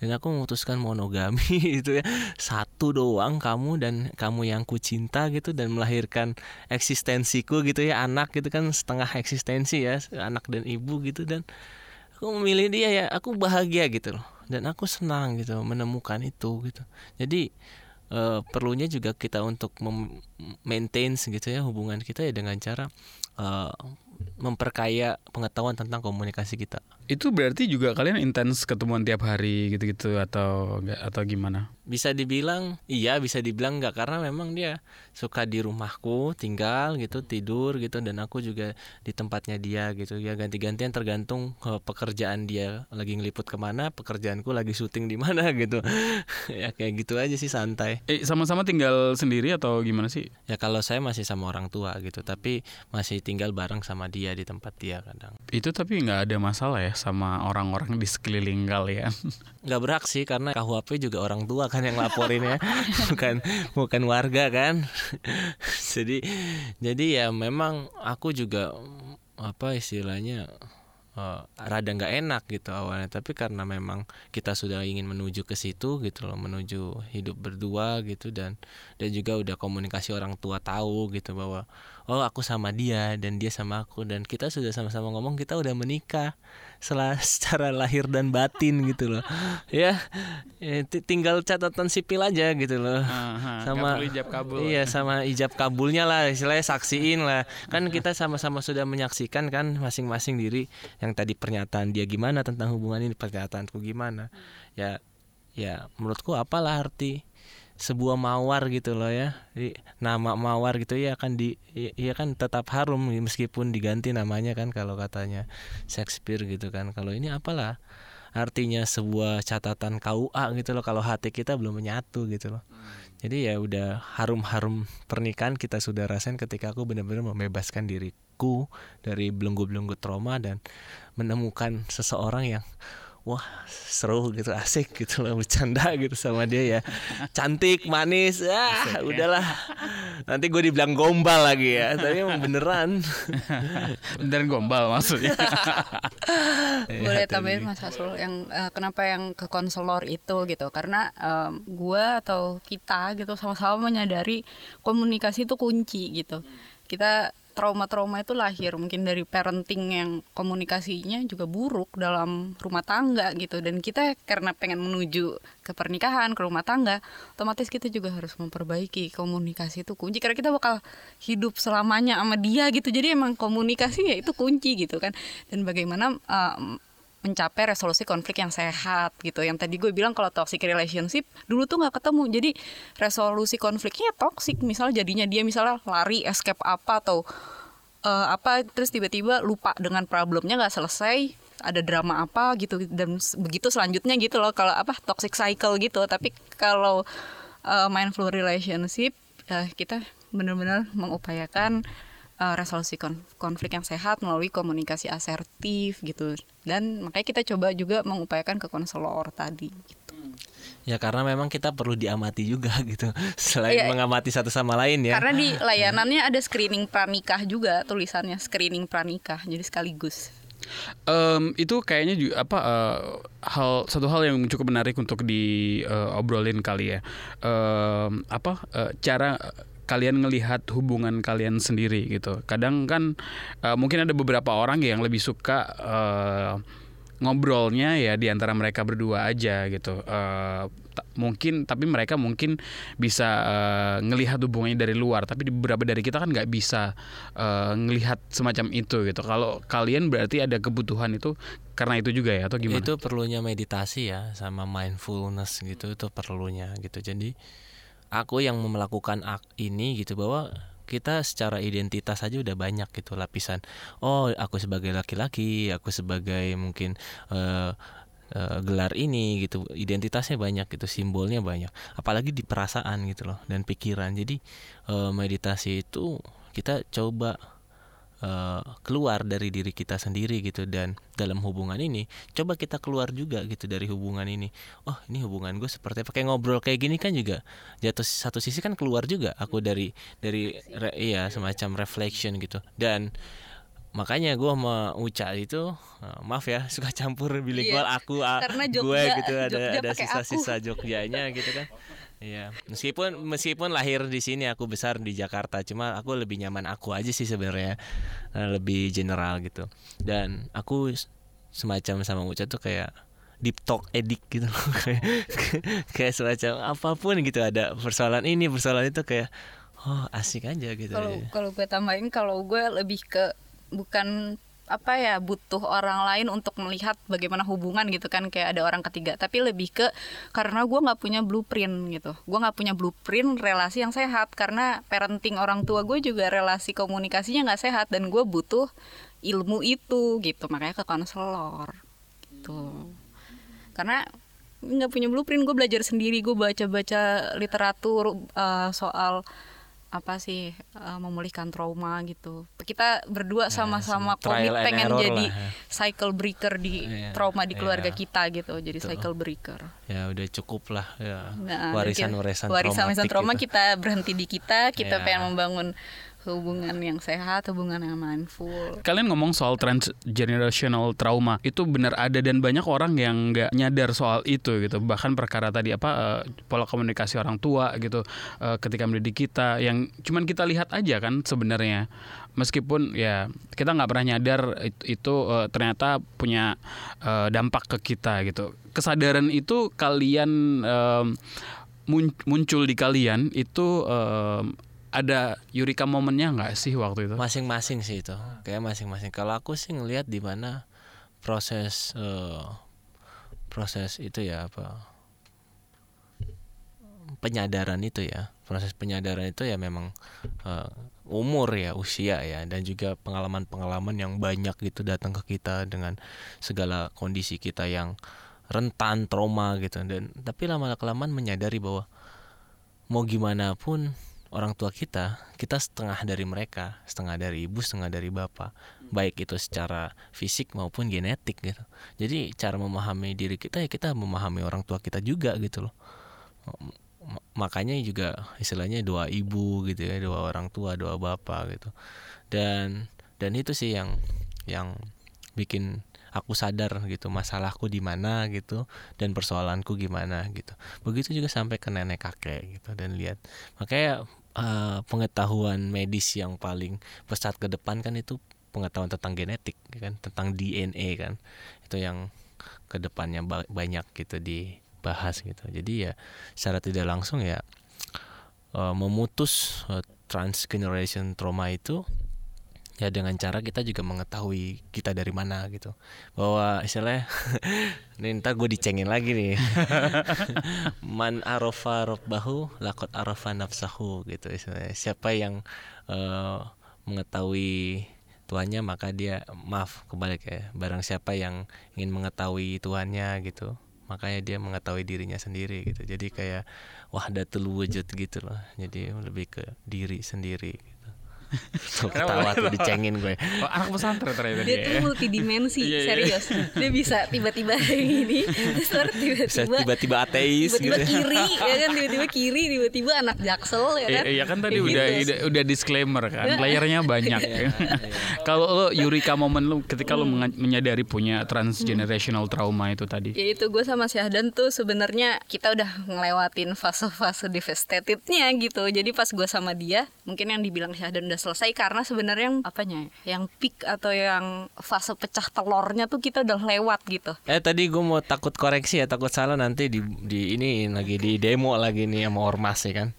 Dan aku memutuskan monogami itu ya. Satu doang kamu dan kamu yang ku cinta gitu dan melahirkan eksistensiku gitu ya. Anak gitu kan setengah eksistensi ya. Anak dan ibu gitu dan aku memilih dia ya. Aku bahagia gitu loh. Dan aku senang gitu menemukan itu gitu. Jadi uh, perlunya juga kita untuk maintain gitu ya hubungan kita ya dengan cara uh, memperkaya pengetahuan tentang komunikasi kita. Itu berarti juga kalian intens ketemuan tiap hari gitu-gitu atau enggak atau gimana? Bisa dibilang iya, bisa dibilang enggak karena memang dia suka di rumahku tinggal gitu, tidur gitu dan aku juga di tempatnya dia gitu. Ya ganti-gantian tergantung uh, pekerjaan dia lagi ngeliput ke mana, pekerjaanku lagi syuting di mana gitu. ya kayak gitu aja sih santai. Eh sama-sama tinggal sendiri atau gimana sih? Ya kalau saya masih sama orang tua gitu, tapi masih tinggal bareng sama dia di tempat dia kadang. Itu tapi nggak ada masalah ya sama orang-orang di sekeliling kalian? Nggak berak sih karena KUHP juga orang tua kan yang laporin ya, bukan bukan warga kan. jadi jadi ya memang aku juga apa istilahnya uh, rada nggak enak gitu awalnya tapi karena memang kita sudah ingin menuju ke situ gitu loh menuju hidup berdua gitu dan dan juga udah komunikasi orang tua tahu gitu bahwa oh aku sama dia dan dia sama aku. Dan kita sudah sama-sama ngomong kita udah menikah setelah secara lahir dan batin gitu loh. Ya, ya tinggal catatan sipil aja gitu loh. Aha, sama ijab kabul. iya sama ijab kabulnya lah istilahnya saksiin lah. Kan kita sama-sama sudah menyaksikan kan masing-masing diri yang tadi pernyataan dia gimana tentang hubungan ini pernyataanku gimana. Ya ya menurutku apalah arti sebuah mawar gitu loh ya. Jadi, nama mawar gitu ya kan di ya kan tetap harum meskipun diganti namanya kan kalau katanya Shakespeare gitu kan. Kalau ini apalah artinya sebuah catatan KUA gitu loh kalau hati kita belum menyatu gitu loh. Jadi ya udah harum-harum pernikahan kita sudah rasain ketika aku benar-benar membebaskan diriku dari belenggu-belenggu trauma dan menemukan seseorang yang wah seru gitu asik gitu loh bercanda gitu sama dia ya. Cantik manis ah udahlah. Nanti gue dibilang gombal lagi ya tapi emang beneran. Dan gombal maksudnya. Iya, boleh tambahin mas Hasul yang eh, kenapa yang ke konselor itu gitu? Karena em, gua atau kita gitu sama-sama menyadari komunikasi itu kunci gitu. Kita trauma-trauma itu lahir. Mungkin dari parenting yang komunikasinya juga buruk dalam rumah tangga gitu. Dan kita karena pengen menuju ke pernikahan ke rumah tangga otomatis kita juga harus memperbaiki komunikasi itu kunci. Karena kita bakal hidup selamanya sama dia gitu. Jadi emang komunikasi ya itu kunci gitu kan. Dan bagaimana em, mencapai resolusi konflik yang sehat gitu. Yang tadi gue bilang kalau toxic relationship dulu tuh nggak ketemu. Jadi resolusi konfliknya toxic. Misal jadinya dia misalnya lari escape apa atau eh, apa terus tiba-tiba lupa dengan problemnya nggak selesai ada drama apa gitu dan begitu selanjutnya gitu loh kalau apa toxic cycle gitu tapi kalau eh, mindful relationship eh, kita benar-benar mengupayakan eh, resolusi kon- konflik yang sehat melalui komunikasi asertif gitu dan makanya kita coba juga mengupayakan ke konselor tadi gitu. ya karena memang kita perlu diamati juga gitu selain Iya. mengamati satu sama lain ya karena di layanannya ada screening pranikah juga tulisannya screening pranikah jadi sekaligus Em, itu kayaknya juga apa eh, hal satu hal yang cukup menarik untuk diobrolin kali ya. Em, apa eh, cara kalian ngelihat hubungan kalian sendiri gitu. Kadang kan eh, mungkin ada beberapa orang yang lebih suka eh, ngobrolnya ya di antara mereka berdua aja gitu. Ta- mungkin tapi mereka mungkin bisa eh, ngelihat hubungannya dari luar tapi di beberapa dari kita kan nggak bisa eh, ngelihat semacam itu gitu kalau kalian berarti ada kebutuhan itu karena itu juga ya atau gimana itu perlunya meditasi ya sama mindfulness gitu itu perlunya gitu jadi aku yang melakukan ak ini gitu bahwa kita secara identitas aja udah banyak gitu lapisan. Oh aku sebagai laki-laki aku sebagai mungkin eh, eh, gelar ini gitu identitasnya banyak gitu simbolnya banyak. Apalagi di perasaan gitu loh dan pikiran. Jadi eh, meditasi itu kita coba eh, keluar dari diri kita sendiri gitu. Dan dalam hubungan ini coba kita keluar juga gitu dari hubungan ini. Oh ini hubungan gue seperti apa? Kayak ngobrol kayak gini kan juga jatuh satu sisi kan keluar juga aku dari dari re- iya semacam reflection gitu. Dan makanya gue sama Uca itu eh, maaf ya suka campur bilingual Iya, aku a- karena gue gitu ada Jogja ada pakai aku. sisa-sisa Jogjanya gitu kan Iya, meskipun meskipun lahir di sini aku besar di Jakarta, cuma aku lebih nyaman aku aja sih sebenarnya Eh, lebih general gitu. Dan aku semacam sama Uca tuh kayak deep talk edik gitu loh. kayak kayak semacam apa pun gitu ada persoalan ini persoalan itu kayak oh asik aja gitu. kalau kalau gue tambahin kalau gue lebih ke bukan apa ya butuh orang lain untuk melihat bagaimana hubungan gitu kan kayak ada orang ketiga. Tapi lebih ke karena gue nggak punya blueprint gitu. Gue nggak punya blueprint relasi yang sehat karena parenting orang tua gue juga relasi komunikasinya nggak sehat dan gue butuh ilmu itu gitu. Makanya ke konselor gitu. Karena nggak punya blueprint gue belajar sendiri gue baca baca literatur eh, soal apa sih eh, memulihkan trauma gitu kita berdua sama-sama sama trial komit pengen jadi lah ya. cycle breaker di Iya, trauma di keluarga iya. kita gitu jadi Betul. cycle breaker ya udah cukup lah ya. Nah, warisan dan warisan trauma gitu. kita berhenti di kita kita Iya. pengen membangun hubungan yang sehat hubungan yang mindful Kalian ngomong soal transgenerational trauma itu benar ada dan banyak orang yang nggak nyadar soal itu gitu. Bahkan perkara tadi apa eh, pola komunikasi orang tua gitu eh, ketika mendidik kita yang cuman kita lihat aja kan sebenarnya. Meskipun ya kita nggak pernah nyadar it- itu eh, ternyata punya eh, dampak ke kita gitu. Kesadaran itu kalian mun- muncul di kalian itu em, ada eureka momennya nggak sih waktu itu? masing-masing sih itu. Kayak masing-masing. Kalau aku sih ngelihat di mana proses eh, proses itu ya apa penyadaran itu ya. Proses penyadaran itu ya memang eh, umur ya usia ya. Dan juga pengalaman-pengalaman yang banyak gitu datang ke kita dengan segala kondisi kita yang rentan trauma gitu. Dan tapi lama kelamaan menyadari bahwa mau gimana pun orang tua kita kita setengah dari mereka setengah dari ibu setengah dari bapak. Baik itu secara fisik maupun genetik gitu. Jadi cara memahami diri kita ya kita memahami orang tua kita juga gitu loh. Makanya juga istilahnya dua ibu gitu ya dua orang tua dua bapak gitu. Dan dan itu sih yang yang bikin aku sadar gitu masalahku di mana gitu dan persoalanku gimana gitu. Begitu juga sampai ke nenek kakek gitu dan lihat. Makanya uh, pengetahuan medis yang paling pesat ke depan kan itu pengetahuan tentang genetik kan? Tentang DNA kan? Itu yang ke depannya banyak gitu di bahas gitu. Jadi ya secara tidak langsung ya uh, memutus uh, transgeneration trauma itu ya dengan cara kita juga mengetahui kita dari mana gitu. Bahwa istilahnya ini ntar gue dicengin lagi nih. Man arofa robbahu lakot arofa nafsahu gitu istilahnya. Siapa yang uh, mengetahui tuannya maka dia maaf kebalik ya. Barang siapa yang ingin mengetahui tuannya gitu. Makanya dia mengetahui dirinya sendiri gitu. Jadi kayak wahdatul wujud gitu loh. Jadi lebih ke diri sendiri tuh ketawa tuh dicengin gue. Oh, anak pesantren ternyata dia, dia tuh multidimensi iya, iya. serius. Dia bisa tiba-tiba ini terus tiba-tiba tiba-tiba ateis tiba-tiba gitu. kiri ya kan? Tiba-tiba kiri tiba-tiba anak jaksel ya kan? iya kan tadi udah, gitu. udah udah disclaimer kan playernya banyak. Kalau lo Yurika momen lo ketika lo menyadari punya transgenerational trauma itu tadi? Ya itu gue sama Syahdan tuh sebenarnya kita udah ngelewatin fase-fase devastatednya gitu. Jadi pas gue sama dia mungkin yang dibilang Syahdan udah selesai karena sebenarnya yang apanya yang peak atau yang fase pecah telurnya tuh kita udah lewat gitu. Eh tadi gue mau takut koreksi ya takut salah nanti di di ini lagi di demo lagi nih sama ormas ya kan.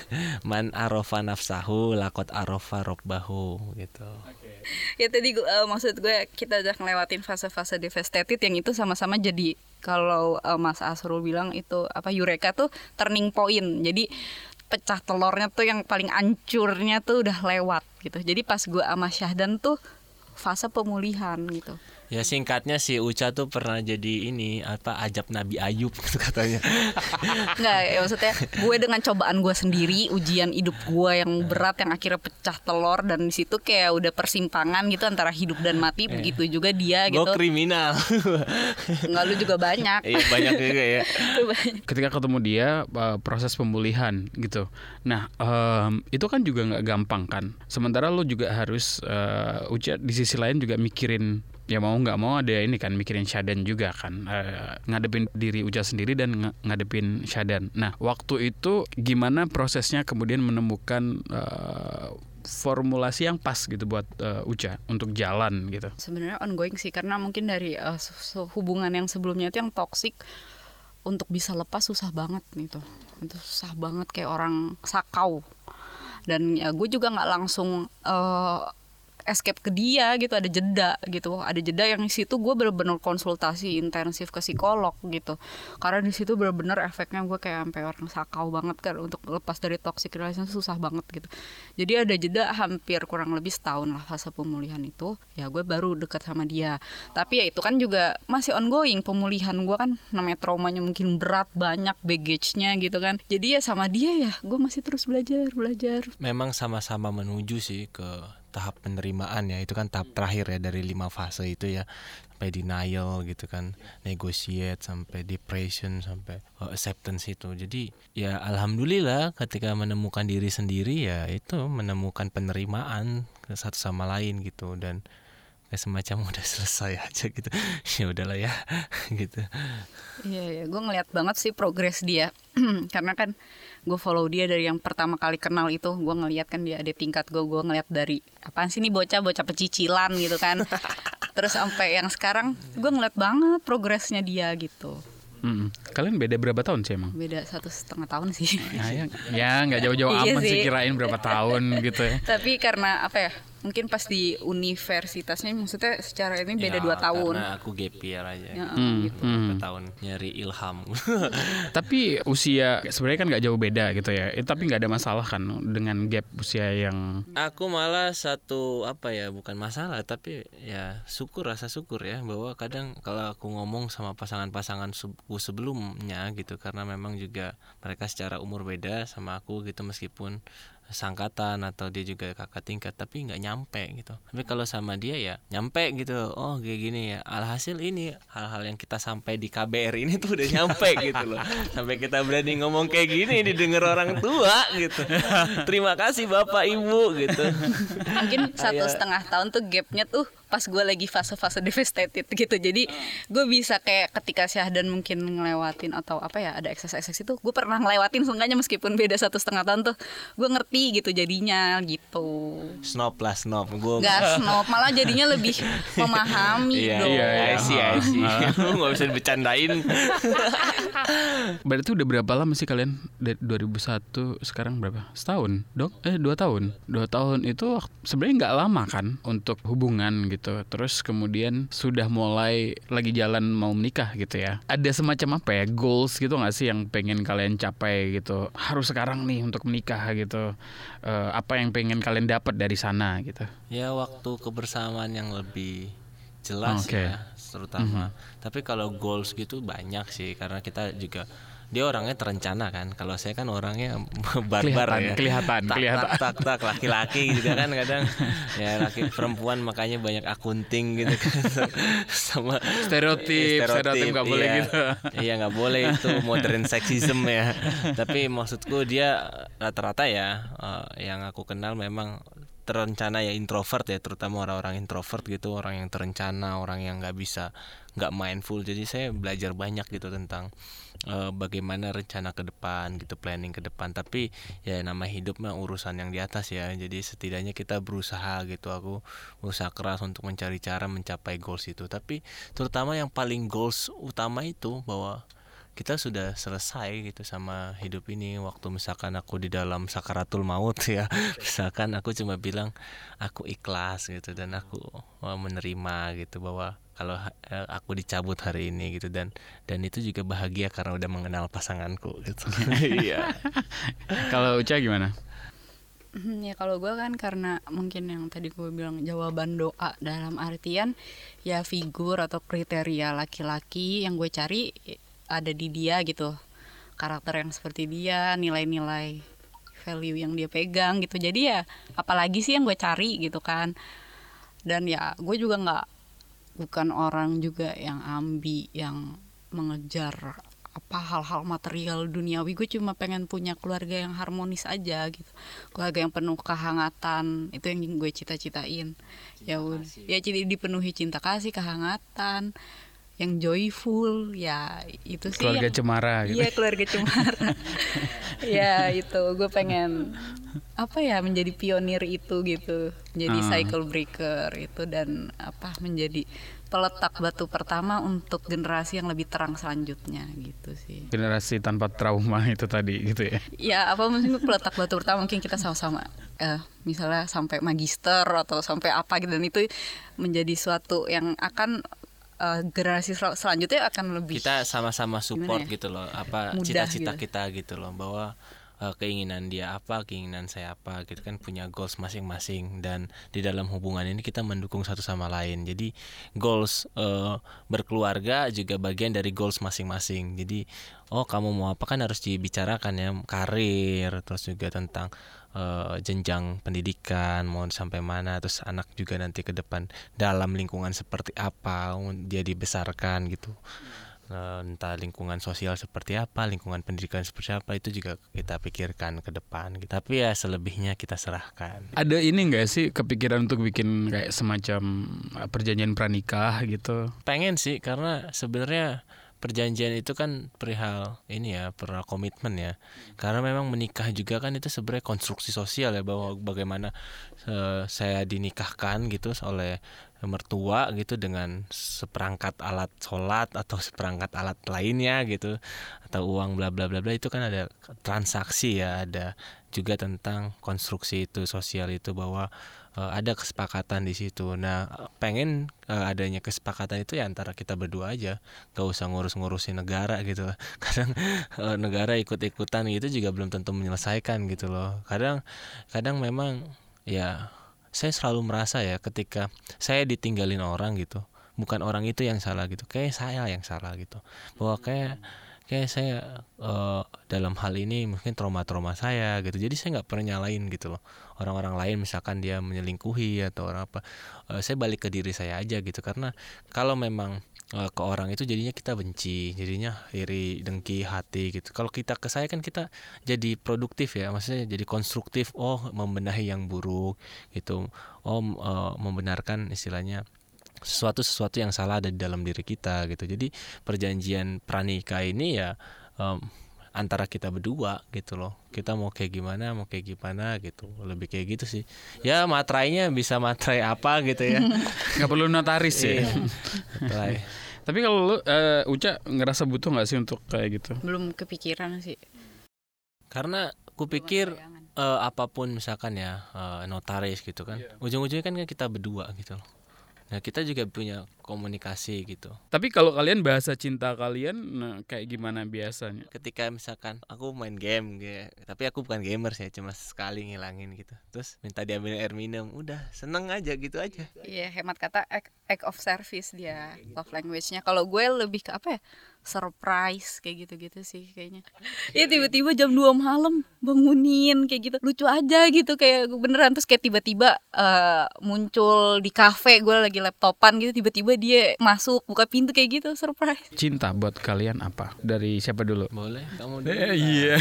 Man arofa nafsahu lakot arofa robbahu gitu. Okay. ya tadi uh, maksud gue kita udah ngelewatin fase-fase devastated yang itu sama-sama jadi kalau uh, Mas Asrul bilang itu apa Eureka tuh turning point. Jadi pecah telurnya tuh yang paling ancurnya tuh udah lewat gitu. Jadi pas gue sama Syahdan tuh fase pemulihan gitu Ya singkatnya si Uca tuh pernah jadi ini apa ajab Nabi Ayub gitu katanya. Enggak, ya maksudnya gue dengan cobaan gue sendiri, ujian hidup gue yang berat yang akhirnya pecah telur dan di situ kayak udah persimpangan gitu antara hidup dan mati, eh. begitu juga dia gitu. Gue kriminal. Enggak lu juga banyak. Iya banyak juga ya. Ketika ketemu dia proses pemulihan gitu. Nah um, itu kan juga nggak gampang kan. Sementara lu juga harus uh, Uca di sisi lain juga mikirin ya mau nggak mau ada ini kan mikirin Syadan juga kan uh, ngadepin diri Uja sendiri dan ng ngadepin Syadan. Nah waktu itu gimana prosesnya kemudian menemukan uh, formulasi yang pas gitu buat uh, Uca untuk jalan gitu. Sebenarnya ongoing sih karena mungkin dari uh, hubungan yang sebelumnya itu yang toksik untuk bisa lepas susah banget gitu. Itu susah banget kayak orang sakau. Dan ya gue juga nggak langsung uh, escape ke dia gitu ada jeda gitu. Ada jeda yang di situ gue bener-bener konsultasi intensif ke psikolog gitu. Karena di situ bener-bener efeknya gue kayak sampai orang sakau banget kan untuk lepas dari toxic relationship susah banget gitu. Jadi ada jeda hampir kurang lebih setahun lah fase pemulihan itu ya gue baru dekat sama dia. Tapi ya itu kan juga masih ongoing pemulihan gue kan namanya traumanya mungkin berat banyak baggage-nya gitu kan. Jadi ya sama dia ya gue masih terus belajar belajar. Memang sama-sama menuju sih ke tahap penerimaan ya. Itu kan tahap terakhir ya dari lima fase itu ya. Sampai denial gitu kan. Negotiate sampai depression sampai uh, acceptance itu. Jadi ya alhamdulillah ketika menemukan diri sendiri ya itu menemukan penerimaan satu sama lain gitu. Dan kayak semacam udah selesai aja gitu. Ya udahlah ya gitu. Iya ya gue ngeliat banget sih progres dia. Karena kan gue follow dia dari yang pertama kali kenal itu gue ngeliat kan dia ada tingkat gue gue ngeliat dari apaan sih nih bocah bocah pecicilan gitu kan terus sampai yang sekarang gue ngeliat banget progresnya dia gitu Hmm. Kalian beda berapa tahun sih emang? Beda satu setengah tahun sih. Nah, ya, ya nggak jauh-jauh iya amat sih. sih kirain berapa tahun gitu ya. Tapi karena apa ya? Mungkin pas di universitasnya maksudnya secara ini beda Ya, dua tahun Karena aku gap year aja. Ya, Hmm, gitu. hmm. Tahun nyari ilham. Tapi usia sebenarnya kan nggak jauh beda gitu ya. Eh, tapi nggak ada masalah kan dengan gap usia yang aku malah satu apa ya bukan masalah tapi ya syukur rasa syukur ya bahwa kadang kalau aku ngomong sama pasangan-pasangan suku sebelumnya gitu karena memang juga mereka secara umur beda sama aku gitu meskipun sangkatan atau dia juga kakak tingkat tapi nggak nyampe gitu. Tapi kalau sama dia ya nyampe gitu. Oh kayak gini ya. Alhasil ini hal-hal yang kita sampai di KBR ini tuh udah nyampe gitu loh. Sampai kita berani ngomong kayak gini didengar orang tua gitu. Terima kasih bapak ibu gitu. Mungkin satu setengah tahun tuh gapnya tuh pas gue lagi fase-fase devastated gitu jadi gue bisa kayak ketika Syahdan mungkin ngelewatin atau apa ya ada ekses-ekses itu gue pernah ngelewatin seenggaknya meskipun beda satu setengah tahun tuh gue ngerti gitu jadinya gitu snob lah snob gue Gak snob malah jadinya lebih memahami Iya, dong iya, iya. I see, I see. Lu nggak bisa dibecandain. Berarti udah berapa lama sih kalian dari 2001 sekarang berapa? Setahun, dok? Eh dua tahun. Dua tahun itu sebenarnya nggak lama kan untuk hubungan gitu. Terus kemudian sudah mulai lagi jalan mau menikah gitu ya. Ada semacam apa ya goals gitu nggak sih yang pengen kalian capai gitu? Harus sekarang nih untuk menikah gitu. Eh, apa yang pengen kalian dapat dari sana gitu? ya waktu kebersamaan yang lebih jelas Oke. ya, terutama. Tapi kalau goals gitu banyak sih karena kita juga dia orangnya terencana kan. Kalau saya kan orangnya barbar Kelihatan, ya. kelihatan, tak, kelihatan. Tak, tak, tak, laki-laki juga kan kadang ya laki perempuan makanya banyak akunting gitu kan sama Stereotip, stereotip nggak boleh iya. gitu. Iya nggak boleh itu modern sexism ya. Tapi maksudku dia rata-rata ya eh, yang aku kenal memang terencana ya introvert ya terutama orang-orang introvert gitu orang yang terencana orang yang nggak bisa nggak mindful. Jadi saya belajar banyak gitu tentang eh, bagaimana rencana ke depan gitu planning ke depan. Tapi ya nama hidup mah urusan yang di atas ya. Jadi setidaknya kita berusaha gitu. Aku berusaha keras untuk mencari cara mencapai goals itu. Tapi terutama yang paling goals utama itu bahwa kita sudah selesai gitu sama hidup ini. Waktu misalkan aku di dalam sakaratul maut ya misalkan aku cuma bilang aku ikhlas gitu dan aku oh, menerima gitu bahwa kalau eh, aku dicabut hari ini gitu dan dan itu juga bahagia karena udah mengenal pasanganku gitu. Iya. Kalau Uca gimana? Hmm, ya kalau gue kan karena mungkin yang tadi gue bilang jawaban doa dalam artian ya figur atau kriteria laki-laki yang gue cari ada di dia gitu. Karakter yang seperti dia nilai-nilai value yang dia pegang gitu. Jadi ya apalagi sih yang gue cari gitu kan. Dan ya gue juga nggak bukan orang juga yang ambi yang mengejar apa hal-hal material duniawi. Gue cuma pengen punya keluarga yang harmonis aja gitu. Keluarga yang penuh kehangatan itu yang gue cita-citain. Ya udah. ya jadi dipenuhi cinta kasih kehangatan yang joyful ya itu sih Keluarga yang- cemara gitu. iya keluarga cemara ya itu gue pengen apa ya menjadi pionir itu gitu menjadi Ah. cycle breaker itu dan apa menjadi peletak batu pertama untuk generasi yang lebih terang selanjutnya gitu sih Generasi tanpa trauma itu tadi gitu ya. ya apa mungkin peletak batu pertama mungkin kita sama-sama eh misalnya sampai magister atau sampai apa gitu dan itu menjadi suatu yang akan eh, generasi sel- selanjutnya akan lebih kita sama-sama support ya? gitu loh apa cita-cita gitu. kita gitu loh bahwa eh, keinginan dia apa keinginan saya apa gitu kan punya goals masing-masing dan di dalam hubungan ini kita mendukung satu sama lain jadi goals eh, berkeluarga juga bagian dari goals masing-masing jadi oh kamu mau apa kan harus dibicarakan ya karir terus juga tentang eh, jenjang pendidikan mau sampai mana terus anak juga nanti ke depan dalam lingkungan seperti apa dia dibesarkan gitu Eh, entah lingkungan sosial seperti apa lingkungan pendidikan seperti apa itu juga kita pikirkan ke depan gitu. tapi ya selebihnya kita serahkan Ada ini nggak sih kepikiran untuk bikin kayak semacam uh, perjanjian pranikah gitu? pengen sih karena sebenarnya perjanjian itu kan perihal ini ya perihal komitmen ya. Karena memang menikah juga kan itu sebenarnya konstruksi sosial ya bahwa bagaimana eh, saya dinikahkan gitu oleh mertua gitu dengan seperangkat alat sholat atau seperangkat alat lainnya gitu atau uang bla bla bla bla itu kan ada transaksi ya ada juga tentang konstruksi itu sosial itu bahwa uh, ada kesepakatan di situ. Nah, pengen uh, adanya kesepakatan itu ya antara kita berdua aja, gak usah ngurus-ngurusin negara gitu. Kadang uh, negara ikut-ikutan gitu juga belum tentu menyelesaikan gitu loh. Kadang kadang memang ya saya selalu merasa ya ketika saya ditinggalin orang gitu, bukan orang itu yang salah gitu, kayak saya yang salah gitu. Bahwa kayak kayak saya uh, dalam hal ini mungkin trauma-trauma saya gitu jadi saya nggak pernah nyalain gitu loh orang-orang lain misalkan dia menyelingkuhi atau orang apa uh, saya balik ke diri saya aja gitu. Karena kalau memang uh, ke orang itu jadinya kita benci jadinya iri dengki hati gitu. Kalau kita ke saya kan kita jadi produktif ya maksudnya jadi konstruktif. Oh membenahi yang buruk gitu. Oh uh, membenarkan istilahnya sesuatu sesuatu yang salah ada di dalam diri kita gitu. Jadi perjanjian pranikah ini ya um, antara kita berdua gitu loh. Kita mau kayak gimana mau kayak gimana gitu. Lebih kayak gitu sih. Ya matrainya bisa matrai apa gitu ya. Nggak perlu notaris ya matrai. tapi kalau lu uh, Uca ngerasa butuh nggak sih untuk kayak gitu? Belum kepikiran sih. Karena kupikir uh, apa pun misalkan ya uh, notaris gitu kan. Ujung-ujungnya kan kita berdua gitu loh Nah kita juga punya komunikasi gitu. Tapi kalau kalian bahasa cinta kalian nah, kayak gimana biasanya? Ketika misalkan aku main game gitu, tapi aku bukan gamer sih, cuma sekali ngilangin gitu. Terus minta diambil air minum, udah seneng aja gitu aja. Iya hemat kata act, act of service dia love language-nya. Kalau gue lebih ke apa ya? Surprise kayak gitu-gitu sih kayaknya. Ya tiba-tiba jam 2 malam bangunin kayak gitu. Lucu aja gitu kayak beneran terus kayak tiba-tiba uh, muncul di kafe gue lagi laptopan gitu tiba-tiba dia masuk buka pintu kayak gitu surprise. Cinta buat kalian apa? Dari siapa dulu? Boleh, kamu dulu. Eh, iya.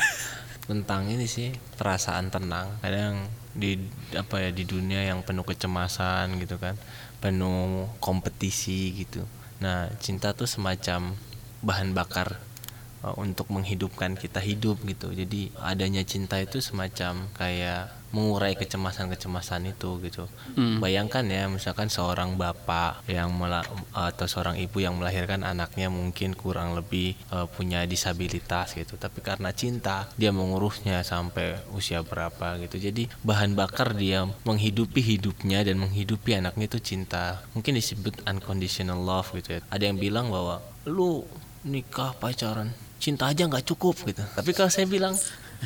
Tentang ini sih perasaan tenang. Kadang di apa ya di dunia yang penuh kecemasan gitu kan, penuh kompetisi gitu. Nah, cinta tuh semacam bahan bakar uh, untuk menghidupkan kita hidup gitu. Jadi adanya cinta itu semacam kayak mengurai kecemasan-kecemasan itu gitu. Hmm. Bayangkan ya misalkan seorang bapak yang mela atau seorang ibu yang melahirkan anaknya mungkin kurang lebih uh, punya disabilitas gitu. Tapi karena cinta dia mengurusnya sampai usia berapa gitu. Jadi bahan bakar dia menghidupi hidupnya dan menghidupi anaknya itu cinta. Mungkin disebut unconditional love gitu ya. Ada yang bilang bahwa lu nikah pacaran. Cinta aja nggak cukup gitu. Tapi kalau saya bilang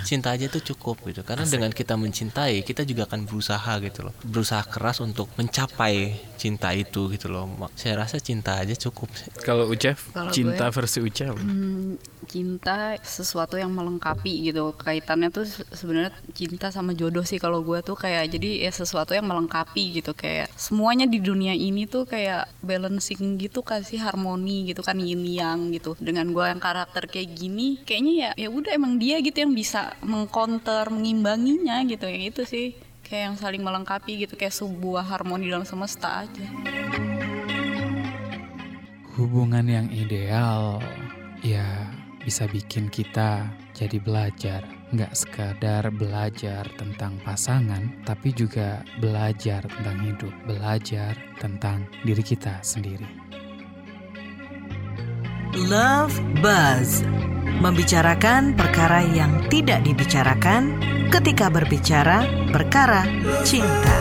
cinta aja itu cukup gitu. Karena Asik. dengan kita mencintai kita juga akan berusaha gitu loh. Berusaha keras untuk mencapai cinta itu gitu loh. Saya rasa cinta aja cukup kalau Ucef cinta gue, versi Ucef hmm, cinta sesuatu yang melengkapi gitu. Kaitannya tuh sebenarnya cinta sama jodoh sih kalau gue tuh kayak jadi ya sesuatu yang melengkapi gitu. Kayak semuanya di dunia ini tuh kayak balancing gitu kasih harmoni gitu kan yin yang gitu. Dengan gue yang karakter kayak gini kayaknya ya ya udah emang dia gitu yang bisa mengcounter mengimbanginya gitu. Yang itu sih. Kayak yang saling melengkapi gitu. Kayak sebuah harmoni dalam semesta aja. Hubungan yang ideal ya bisa bikin kita jadi belajar. Nggak sekadar belajar tentang pasangan tapi juga belajar tentang hidup. Belajar tentang diri kita sendiri Love Buzz membicarakan perkara yang tidak dibicarakan ketika berbicara perkara cinta.